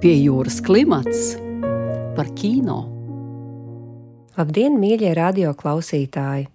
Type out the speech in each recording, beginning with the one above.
Pie jūras klimats par kino. Labdien, mīļie radio klausītāji!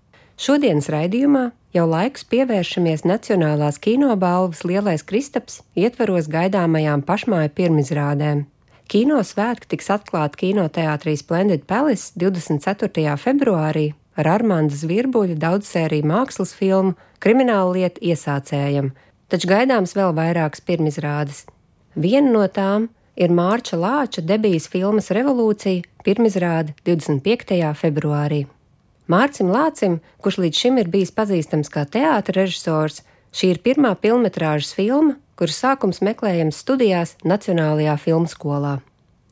Šodienas raidījumā jau laiks pievēršamies Nacionālās kinobalvas Lielais Kristaps ietveros gaidāmajām pašmāju pirmizrādēm. Kino svētki tiks atklāti kinoteātrī Splendid Palace 24. februārī ar Armāndas Virbuļa daudzsēriju mākslas filmu Krimināla lieta iesācējam, taču gaidāms vēl vairākas pirmizrādes. Viena no tām ir Mārča Lāča debijas filmas Revolūcija pirmizrāde 25. februārī. Mārcim Lācim, kurš līdz šim ir bijis pazīstams kā teātris režisors, šī ir pirmā filmas filma, kuras sākums meklējams studijās Nacionālajā filmu skolā.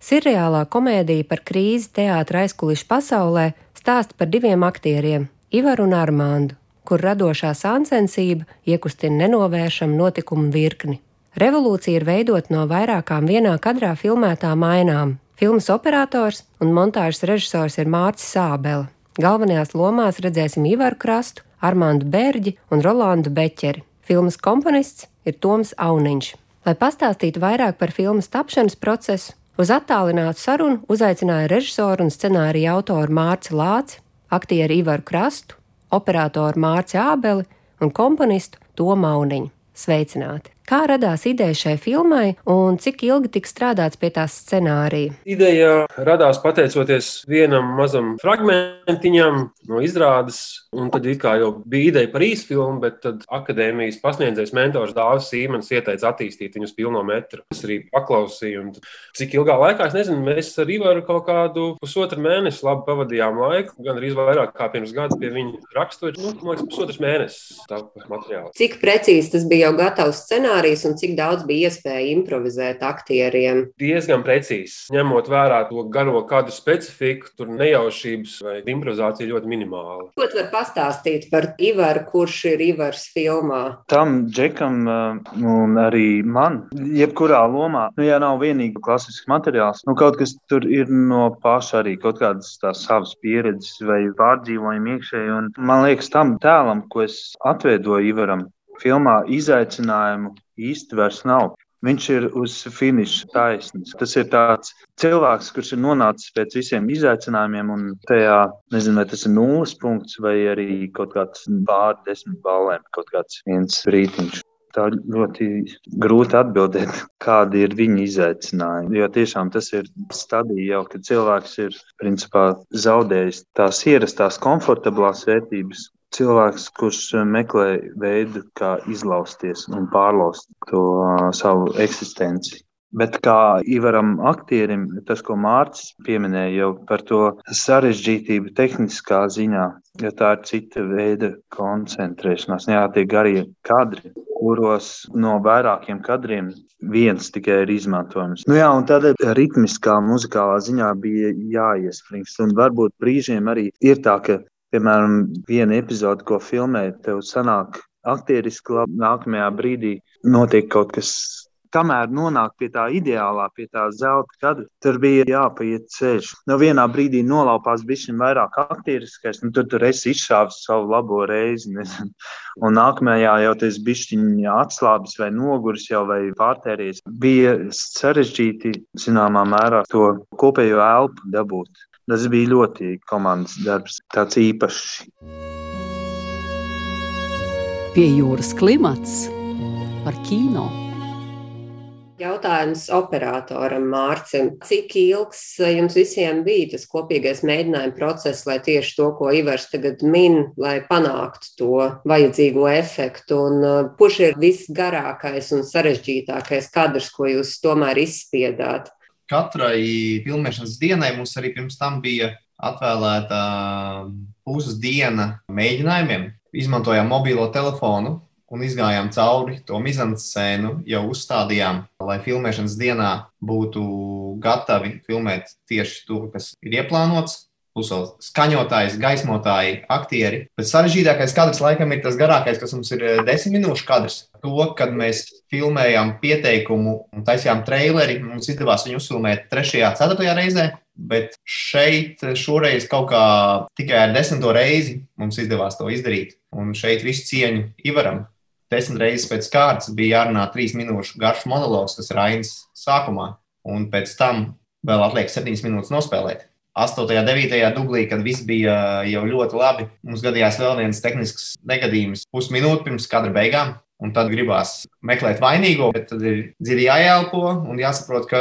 Sirreālā komēdija par krīzi teātra aizkulisku pasaulē stāsta par diviem aktieriem, Ivaru un Armāndu, kur radošā sāncensība iekustina nenovēršamu notikumu virkni. Revolūcija ir veidota no vairākām vienā kadrā filmētām ainām. Filmas operators un montāžas režisors ir Mārcis Sābele. Galvenajās lomās redzēsim Ivaru Krastu, Armāndu Bērģi un Rolandu Beķeri. Filmas komponists ir Toms Auniņš. Lai pastāstītu vairāk par filmas tapšanas procesu, uz attālinātu sarunu uzaicināja režisoru un scenārija autoru Mārci Lāci, aktieru Ivaru Krastu, operatoru Mārci Ābeli un komponistu Tomu Auniņu. Sveicināti! Kā radās ideja šai filmai un cik ilgi tika strādāts pie tās scenārija? Ideja radās pateicoties vienam mazam fragmentiņam no izrādes. Un tad jau bija ideja par īsfilmu, bet tad akadēmijas pasniedzējs mentors Dārzs Sīmans ieteica attīstīt viņu uz pilno metru. Es arī paklausīju, un cik ilgā laikā, es nezinu, mēs ar Ivaru kaut kādu pusotru mēnesi labi pavadījām laiku, gan arī vairāk kā pirms gada pie viņa rakstot. Nu, man liekas, pusotrs mēnesis tā materiāla. Cik precīzi tas bija jau gatavs scenārijs? Scenārijs un cik daudz bija iespēja improvizēt aktieriem? Diezgan precīzi. Ņemot vērā to garo kadru specifiku, tur nejaušības vai improvizācija ļoti minimāla. Ko tu vari pastāstīt par Ivaru, kurš ir Ivars filmā? Tam džekam uh, un arī man, jebkurā lomā, nu, ja nav vienīgi klasisks materiāls, nu, kaut kas tur ir no paša arī kaut kādas tās savas pieredzes vai pārdzīvojumi iekšēji. Un man liekas, tam tēlam, ko es atveidoju Ivaram, filmā izaicinājumu īsti vairs nav. Viņš ir uz finiša taisnības. Tas ir tāds cilvēks, kurš ir nonācis pēc visiem izaicinājumiem, un tajā, nezinu, vai tas ir nulles punkts vai arī kaut kāds pāri desmit balēm, kaut kāds viens rītiņš. Tā ļoti grūti atbildēt, kādi ir viņa izaicinājumi. Jo tiešām tas ir stadija jau, kad cilvēks ir principā zaudējis tās ierastās, komfortablās vērtības, cilvēks, kurš eh, meklē veidu, kā izlausties un pārlaust to uh, savu eksistenci. Bet kā Ivaram aktierim, tas, ko Mārcis pieminēja jau par to sarežģītību tehniskā ziņā, jo tā ir cita veida koncentrēšanās. Jā, tie garie kadri, kuros no vairākiem kadriem viens tikai ir izmantojams. Nu jā, un tādā ritmiskā, muzikālā ziņā bija jāiespringst. Un varbūt brīžiem arī ir tā, ka piemēram, viena epizode, ko filmē, tev sanāk aktieriski labi. Nākamajā brīdī notiek kaut kas. Kamēr nonāk pie tā ideālā, pie tā zelta kadra, tur bija jāpaiet ceļš. No vienā brīdī nolaupās bišķiņ vairāk aktieriskais, un tur, tur es izšāvu savu labo reizi. Nezinu. Un nākamajā jau tas bišķiņ atslābis vai noguris jau vai pārtēries. Bija sarežģīti, zināmā mērā, to kopējo elpu dabūt. Tas bija ļoti komandas darbs, tāds īpašs. Pie jūras klimats par kino. Jautājums operatoram Mārcim. Cik ilgs jums visiem bija tas kopīgais mēģinājuma process, lai tieši to, ko Ivars tagad min, lai panāktu to vajadzīgo efektu? Un uh, kurš ir visgarākais un sarežģītākais kadrs, ko jūs tomēr izspiedāt? Katrai filmēšanas dienai mums arī pirms tam bija atvēlēta pusdiena mēģinājumiem. Izmantojām mobilo telefonu un izgājām cauri to mizanscēnu, jau uzstādījām, lai filmēšanas dienā būtu gatavi filmēt tieši to, kas ir ieplānots. Plus vēl skaņotājs, gaismotāji, aktieri. Bet sarežģītākais kadrs laikam ir tas garākais, kas mums ir eh, desmit minūšu kadrs. To, kad mēs filmējām pieteikumu un taisījām traileri, mums izdevās viņu uzfilmēt trešajā, ceturtajā reizē. Bet šeit šoreiz kaut kā tikai ar desmito reizi mums izdevās to izdarīt. Un šeit visu cieņu Ivaram. Desmit reizes pēc kārtas bija jārunā trīs minūšu garš monologs, kas ir Rainas sākumā. un pēc tam vēl atliek 7 minūtes nospēlēt. 8. un 9. dublī, kad viss bija jau ļoti labi, mums gadījās vēl viens tehnisks negadījums, pusminūte pirms kadra beigām. Un tad gribās meklēt vainīgo, bet tad ir dziļi jāielpo un jāsaprot, ka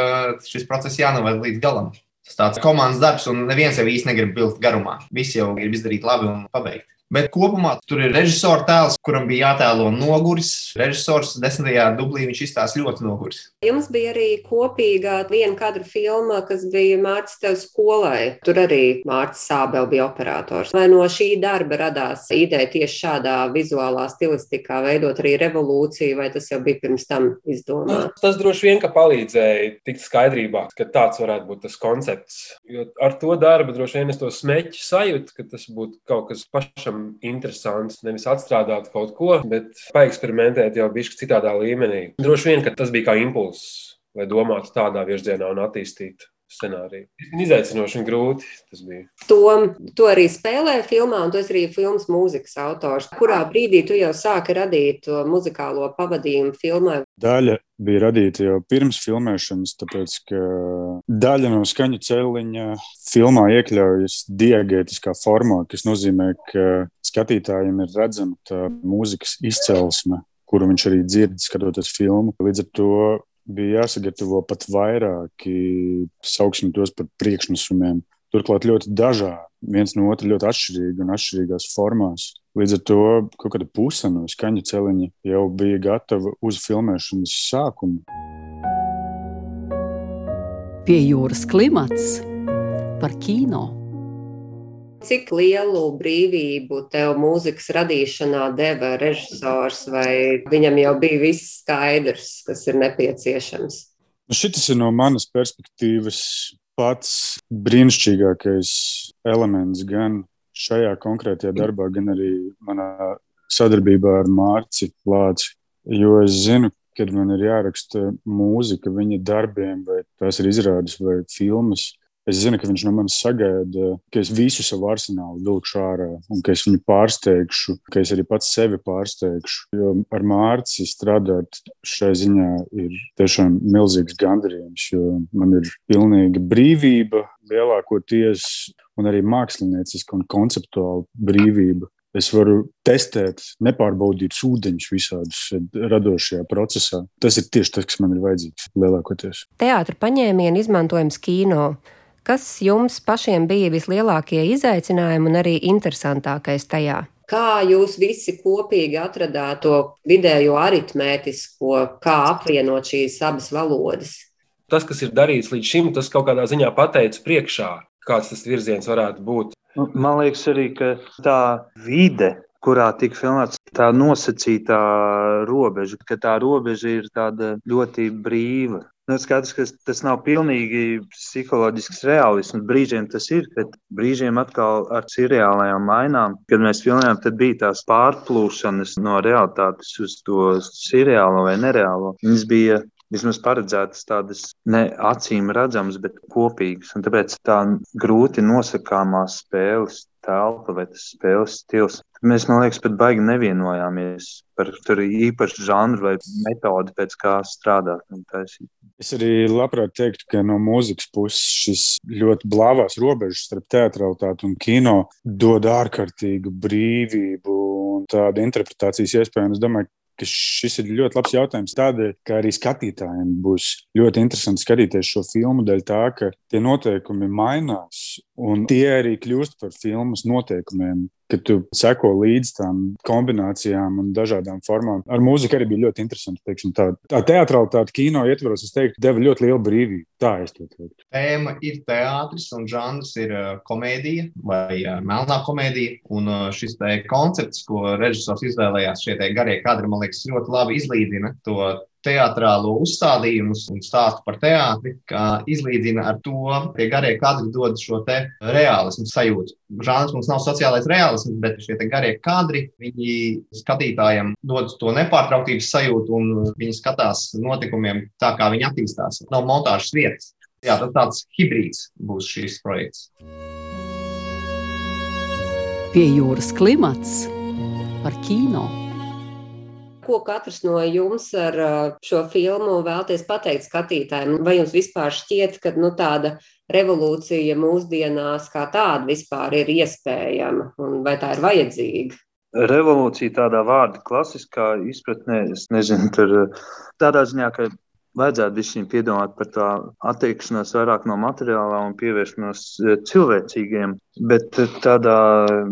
šis process jānoved līdz galam. Tas tāds komandas darbs, un neviens jau īsti negrib bilst garumā. Visi jau grib izdarīt labi un pabeigt. Bet kopumā tur ir režisora tēls, kuram bija jātēlo noguris. Režisors desmitajā dublī viņš izstāsta ļoti noguris. Jums bija arī kopīga viena kadra filma, kas bija Mārcis tev skolai. Tur arī Mārcis Sābel bija operators. Vai no šī darba radās ideja tieši šādā vizuālā stilistikā veidot arī revolūciju, vai tas jau bija pirms tam izdomāts? Tas droši vien palīdzēja tikt skaidrībā, ka tāds varētu būt tas koncepts. Jo ar to darbu droši vien es to smeķu sajūtu, ka tas būtu kaut kas pašam interesants. Nevis atstrādāt kaut ko, bet paeksperimentēt jau bišķi citādā līmenī. Droši vien, ka tas bija kā impulss, lai domātu tādā virzienā un attīstītu scenāriju. Izaicinoši un grūti tas bija. To, to arī spēlē filmā, un tu esi arī filmas mūzikas autors. Kurā brīdī tu jau sāki radīt to muzikālo pavadījumu filmai? Daļa bija radīta jau pirms filmēšanas, tāpēc ka daļa no skaņu celiņa filmā iekļaujas diegētiskā formā, kas nozīmē, ka skatītājiem ir redzama tā mūzikas izcelsme, kuru viņš arī dzird, skatoties filmu. Līdz ar to bija jāsagatavo pat vairāki, sauksim tos par priekšnesumiem. Turklāt ļoti dažādi, viens no otra ļoti atšķirīgi un atšķirīgās formās. Līdz ar to kaut kāda puse no skaņu celiņa jau bija gatava uz filmēšanas sākumu. Pie jūras klimats par kino. Cik lielu brīvību tev mūzikas radīšanā deva režisors, vai viņam jau bija viss skaidrs, kas ir nepieciešams? Nu, šis ir no manas perspektīvas pats brīnišķīgākais elements gan šajā konkrētajā darbā, gan arī manā sadarbībā ar Mārci Lāci. Jo es zinu, kad man ir jāraksta mūzika viņa darbiem, vai tās ir izrādes vai filmas. Es zinu, ka viņš no manis sagaida, ka es visu savu arsenālu vilkšu ārā, un ka es viņu pārsteigšu, ka es arī pats sevi pārsteigšu. Jo ar Mārci strādāt šai ziņā ir tiešām milzīgs gandarījums, jo man ir pilnīga brīvība lielākoties un arī mākslinieciska un konceptuāla brīvība. Es varu testēt, nepārbaudīt ūdeņus visādus radošajā procesā. Tas ir tieši tas, kas man ir vajadzīgs lielākoties. Teātris paņēmienu izmantojams kino. Kas jums pašiem bija vislielākie izaicinājumi un arī interesantākais tajā? Kā jūs visi kopīgi atradāt to vidējo aritmētisko, kā apvienot šīs abas valodas? Tas, kas ir darīts līdz šim, tas kaut kādā ziņā pateica priekšā kāds tas virziens varētu būt. Nu, man liekas, arī tā vide, kurā tika filmēts, tā nosacītā robeža, ka tā robeža ir ļoti brīva. Nu, skaidrs, ka tas nav pilnīgi psiholoģisks realisms. Brīžiem tas ir, bet brīžiem atkal ar seriālajām mainām. Kad mēs filmējām, tad bija tās pārplūšanas no realitātes uz to seriālo vai nereālo. Viņas bija vismaz paredzētas tādas ne acīm redzamas, bet kopīgas. Un tāpēc tā grūti nosakāmā spēles telpa vai tas spēles stils. Mēs, man liekas, pat baigi nevienojāmies par īpašu žanru vai metodi, pēc kā strādāt. Es arī labprāt teiktu, ka no mūzikas puses šis ļoti blāvās robežas starp teatralitāti un kino dod ārkārtīgu brīvību un tādu interpretācijas iespēju. Es domāju, ka šis ir ļoti labs jautājums. Tādēļ, ka arī skatītājiem būs ļoti interesanti skatīties šo filmu, dēļ tā, ka tie noteikumi mainās un tie arī kļūst par filmas noteikumiem ka tu seko līdz tām kombinācijām un dažādām formām. Ar mūziku arī bija ļoti interesanti. Teiksim, tā tā teatralitāte kino ietvaros, es teiktu, deva ļoti lielu brīvību. Tā es to teiktu. Tēma ir teātris un žanrs ir komēdija vai melnā komēdija. Un šis koncepts, ko režisors izvēlējās, šie garie kadri, man liekas, ļoti labi izlīdzina to teātrālo uzstādījumu un stāstu par teātri, kā izlīdzina ar to, ka garie kadri dod šo realismu sajūtu. Žanrs mums nav sociālais realisms, bet šie garie kadri, viņi skatītājiem dod to nepārtrauktības sajūtu un viņi skatās notikumiem tā, kā viņi attīstās. Nav montāžas vietas. Jā, tas tāds hibrīds būs šīs projekts. Pie jūras klimats par kino. Ko katrs no jums ar šo filmu vēlties pateikt skatītājiem? Vai jums vispār šķiet, ka nu, tāda revolūcija mūsdienās kā tāda vispār ir iespējama un vai tā ir vajadzīga? Revolūcija tādā vārda klasiskā izpratnē, es nezinu, tur tādā ziņā, ka vajadzētu visiem piedomāt par tā attiekšanos vairāk no materiālā un pievēršanos e, cilvēcīgiem. Bet e, tādā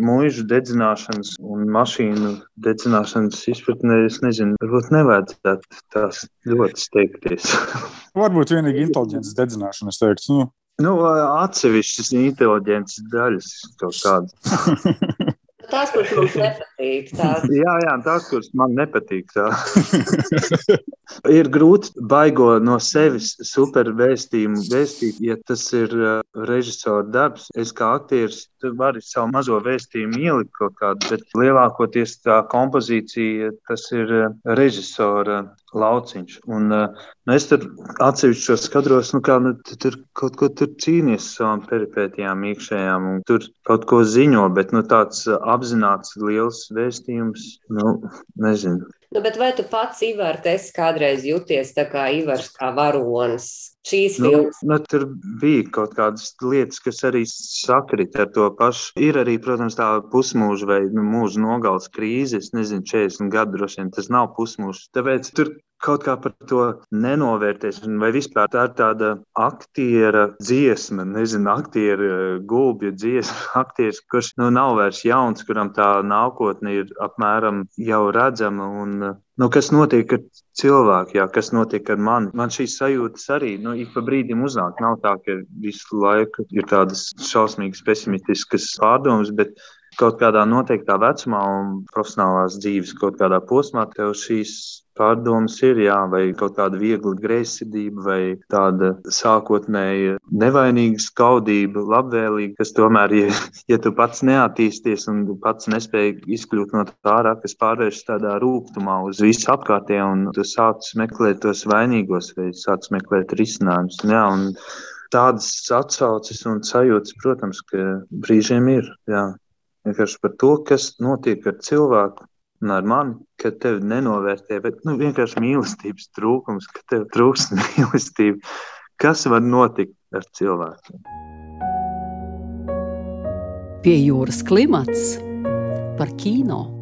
mūža dedzināšanas un mašīnu dedzināšanas izpratnē, es nezinu, varbūt nevajadzētu tās ļoti steigties. Varbūt vienīgi inteliģences dedzināšana, es teiktu. Nu. Nu, atsevišķas inteliģences daļas kaut kādas. Tās, kuras mums nepatīk. Tās. Jā, jā, tās, kuras man nepatīk. ir grūti baigo no sevis super vēstījumu vēstīt, ja tas ir uh, režisora darbs. Es kā aktieris varu savu mazo vēstījumu ielikt kaut kādu, bet lielākoties tā kompozīcija tas ir uh, režisora lauciņš. Un, uh, nu, es tur atsevišķos skatos, nu, kā nu, tur kaut ko tur cīnīties ar savām peripētījām, iekšējām, un tur kaut ko ziņo, bet nu, tāds uh, apzināts liels vēstījums, nu, nezinu. Nu, bet vai tu pats, Ivar, esi kādreiz jūties tā kā Ivars, kā varonis? Šīs nu, nu, tur bija kaut kādas lietas, kas arī sakrit ar to pašu. Ir arī, protams, tā pusmūža vai nu, mūža nogales krīze. Es nezinu, 40 gadu droši vien tas nav pusmūžs. Tāpēc tur kaut kā par to nenovērtēs. Vai vispār tā ir tāda aktiera dziesma, nezinu, aktiera gulbja dziesma, aktieris, kurš nu, nav vairs jauns, kuram tā nākotne ir apmēram jau redzama. Un, nu, kas notiek ar cilvēku, jā, kas notiek ar mani? Man šīs sajūtas arī nu, ik pa brīdim uznāk. Nav tā, ka visu laiku ir tādas šausmīgas, pesimistiskas pārdomas, bet kaut kādā noteiktā vecumā un profesionālās dzīves kaut kādā posmā tev šīs pārdomas ir, jā, vai kaut kāda viegla greizsirdība, vai tāda sākotnēja nevainīga skaudība, labvēlīga, kas tomēr, ja, ja tu pats neattīsties un pats nespēj izkļūt no tā ārā, kas pārvēršas tādā rūkumā uz visu apkārtējo, un tu sāc meklēt tos vainīgos, vai sāc meklēt risinājumus. Jā, un tādas atsauces un sajūtas, protams, ka brīžiem ir. Jā. Vienkārši par to, kas notiek ar cilvēku, un ar mani, ka tevi nenovērtē, bet nu, vienkārši mīlestības trūkums, ka tev trūkst mīlestība. Kas var notikt ar cilvēkiem? Pie jūras klimats par kino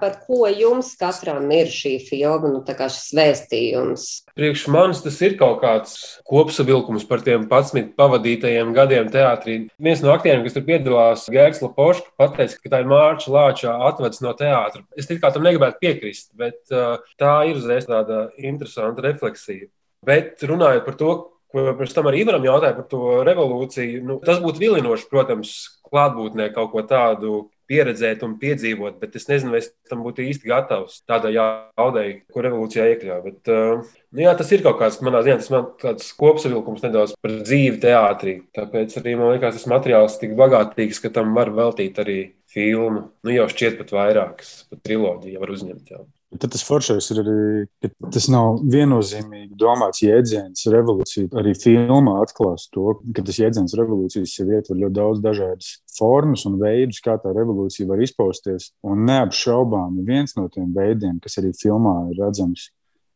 par ko jums katram ir šī filma, nu, šis vēstījums? Priekš manis tas ir kaut kāds kopsavilkums par tiem 11 pavadītajiem gadiem teātrī. Viens no aktieriem, kas tur piedalās, Gērns Lapošs, pateica, ka tā ir Mārča Lāča atvedas no teātra. Es tikai tam negribētu piekrist, bet uh, tā ir uzreiz tāda interesanta refleksija. Bet runājot par to, ko pirms tam arī Ivaram jautāja par to revolūciju, nu, tas būtu vilinoši, protams, klātbūtnē kaut ko tādu pieredzēt un piedzīvot, bet es nezinu, vai es tam būtu īsti gatavs tādai jaudai, ko revolūcijā iekļāva. Uh, nu, jā, tas ir kaut kāds manā ziņā, tas man tāds kopsavilkums nedaudz par dzīvi teātrī. Tāpēc arī man liekas, tas materiāls tik bagātīgs, ka tam var veltīt arī filmu. Nu, jau šķiet pat vairākas, pat triloģiju var uzņemt. Jau. Tad tas foršais ir arī, ka tas nav viennozīmīgi domāts jēdziens revolūcija. Arī filmā atklās to, ka tas jēdziens revolūcijas jau ietver ļoti daudz dažādas formas un veidus, kā tā revolūcija var izpausties. Un neapšaubāmi viens no tiem veidiem, kas arī filmā ir redzams,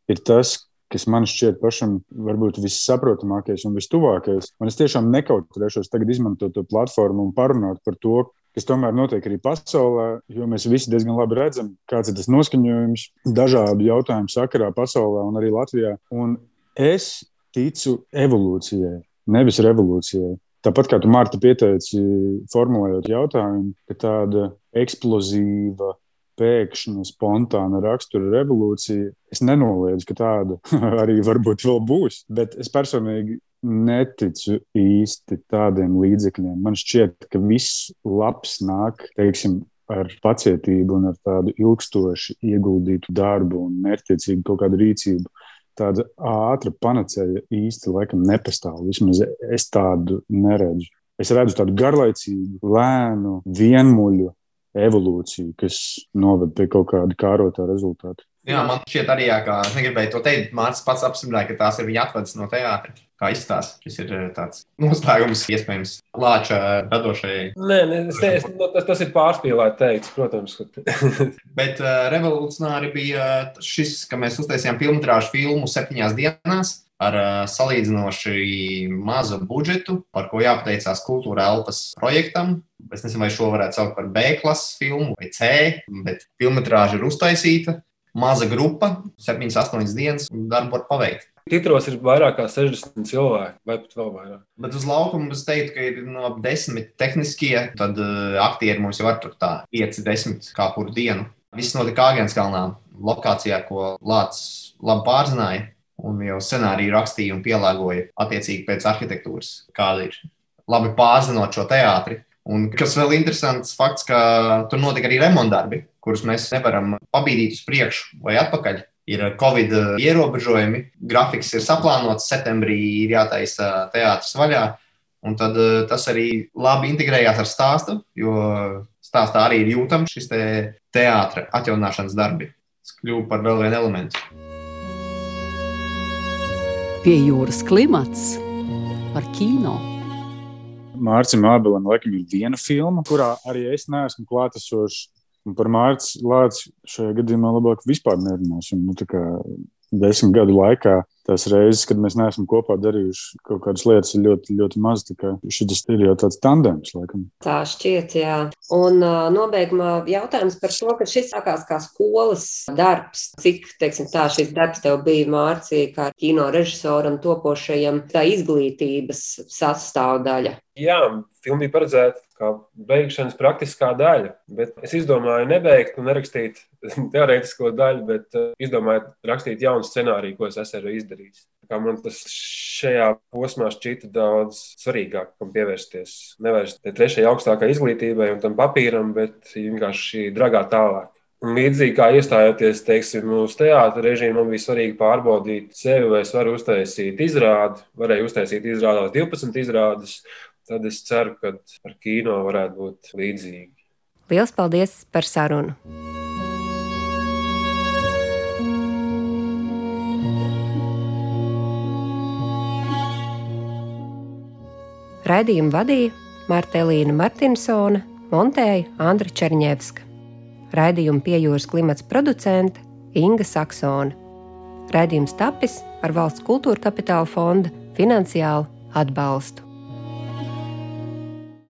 ir tas, kas man šķiet pašam varbūt vissaprotamākais un vistuvākais. Un es tiešām nekautrēšos tagad izmantot to platformu un parunāt par to, kas tomēr notiek arī pasaulē, jo mēs visi diezgan labi redzam, kāds ir tas noskaņojums dažādu jautājumu sakarā pasaulē un arī Latvijā. Un es ticu evolūcijai, nevis revolūcijai. Tāpat kā tu, Mārta, pieteici, formulējot jautājumu, ka tāda eksplozīva, pēkšņa, spontāna rakstura revolūcija, es nenoliedzu, ka tāda arī varbūt vēl būs. Bet es personīgi neticu īsti tādiem līdzekļiem. Man šķiet, ka viss labs nāk, teiksim, ar pacietību un ar tādu ilgstoši ieguldītu darbu un mērķtiecīgu kaut kādu rīcību. Tāda ātra panacēja īsti laikam nepastāv. Vismaz es tādu neredzu. Es redzu tādu garlaicīgu, lēnu, vienmuļu evolūciju, kas noved pie kaut kāda kārotā rezultāta. Jā, man šķiet arī, jā, ka es negribēju to teikt. Mārcis pats apstiprināja, ka tās ir viņa atvadas no teātra. Kā izstāsta, šis ir eh, tāds noslēgums, iespējams, Lāča radošajai. Nē, nē es, es, tas, tas ir pārspīlēti teikts, protams. Bet uh, revolucionāri bija šis, ka mēs uztaisījām filmu filmu septiņās dienās ar salīdzinoši mazu budžetu, par ko jāpateicās Kultūra Elpas projektam. Es nezinu, vai šo varētu saukt par B klases filmu vai C, bet filmu ir uztaisīta maza grupa, 7, 8 dienas, un darbu var paveikt. Titros ir vairāk kā 60 cilvēki, vai pat vēl vairāk. Bet uz laukuma es teiktu, ka ir no 10 tehniskie, tad uh, aktieri mums jau var tur tā 5, 10 kā kuru dienu. Viss notika Āgānskalnā, lokācijā, ko Lācis labi pārzināja. Un jau scenāriju rakstīja un pielāgoja attiecīgi pēc arhitektūras, kāda ir. Labi pārzinot šo teātri, Un kas vēl interesants fakts, ka tur notika arī remontdarbi, kurus mēs nevaram pabīdīt uz priekšu vai atpakaļ. Ir Covid ierobežojumi, grafiks ir saplānots, septembrī ir jātaisa teātris vaļā. Un tad eh, tas arī labi integrējās ar stāstu, jo stāstā arī ir jūtams šis te teātris atjaunināšanas darbi. Tas kļuva par vēl vienu elementu. Pie jūras klimats par kino. Mārcis Mābelam laikam ir viena filma, kurā arī es neesmu klātesošs. Un par Mārcis Lācu šajā gadījumā labāk vispār nerunāsim. Nu, desmit gadu laikā tās reizes, kad mēs neesam kopā darījuši kaut kādas lietas, ir ļoti, ļoti maz. Šis ir jau tāds tandems, laikam. Tā šķiet, jā. Un uh, nobeigumā jautājums par to, ka šis sākās kā skolas darbs. Cik, teiksim, tā šis darbs tev bija Mārcija, kā kino režisoram, topošajam, tā izglītības sastāvdaļa? Jā, filma bija paredzēta kā beigšanas praktiskā daļa, bet es izdomāju nebeigt un nerakstīt teorētisko daļu, bet izdomāju rakstīt jaunu scenāriju, ko es esmu izdarījis. Kā man tas šajā posmā šķita daudz svarīgāk, kam pievērsties. Nevis trešajai augstākajai izglītībai un tam papīram, bet vienkārši dragā tālāk. Un līdzīgi kā iestājoties teiksim, uz teātra režīmu, man bija svarīgi pārbaudīt sevi, vai es varu uztaisīt izrādi. Varēju uztaisīt izrādās 12 izrādes. Tad es ceru, ka ar kino varētu būt līdzīgi. Lielas paldies par sarunu! Raidījumu vadīja Martelīna Martinsone, montēja Andra Černievska. Raidījumu piejūras klimats producente Inga Saksone. Raidījums tapis ar valsts kultūra kapitāla fonda finansiālu atbalstu.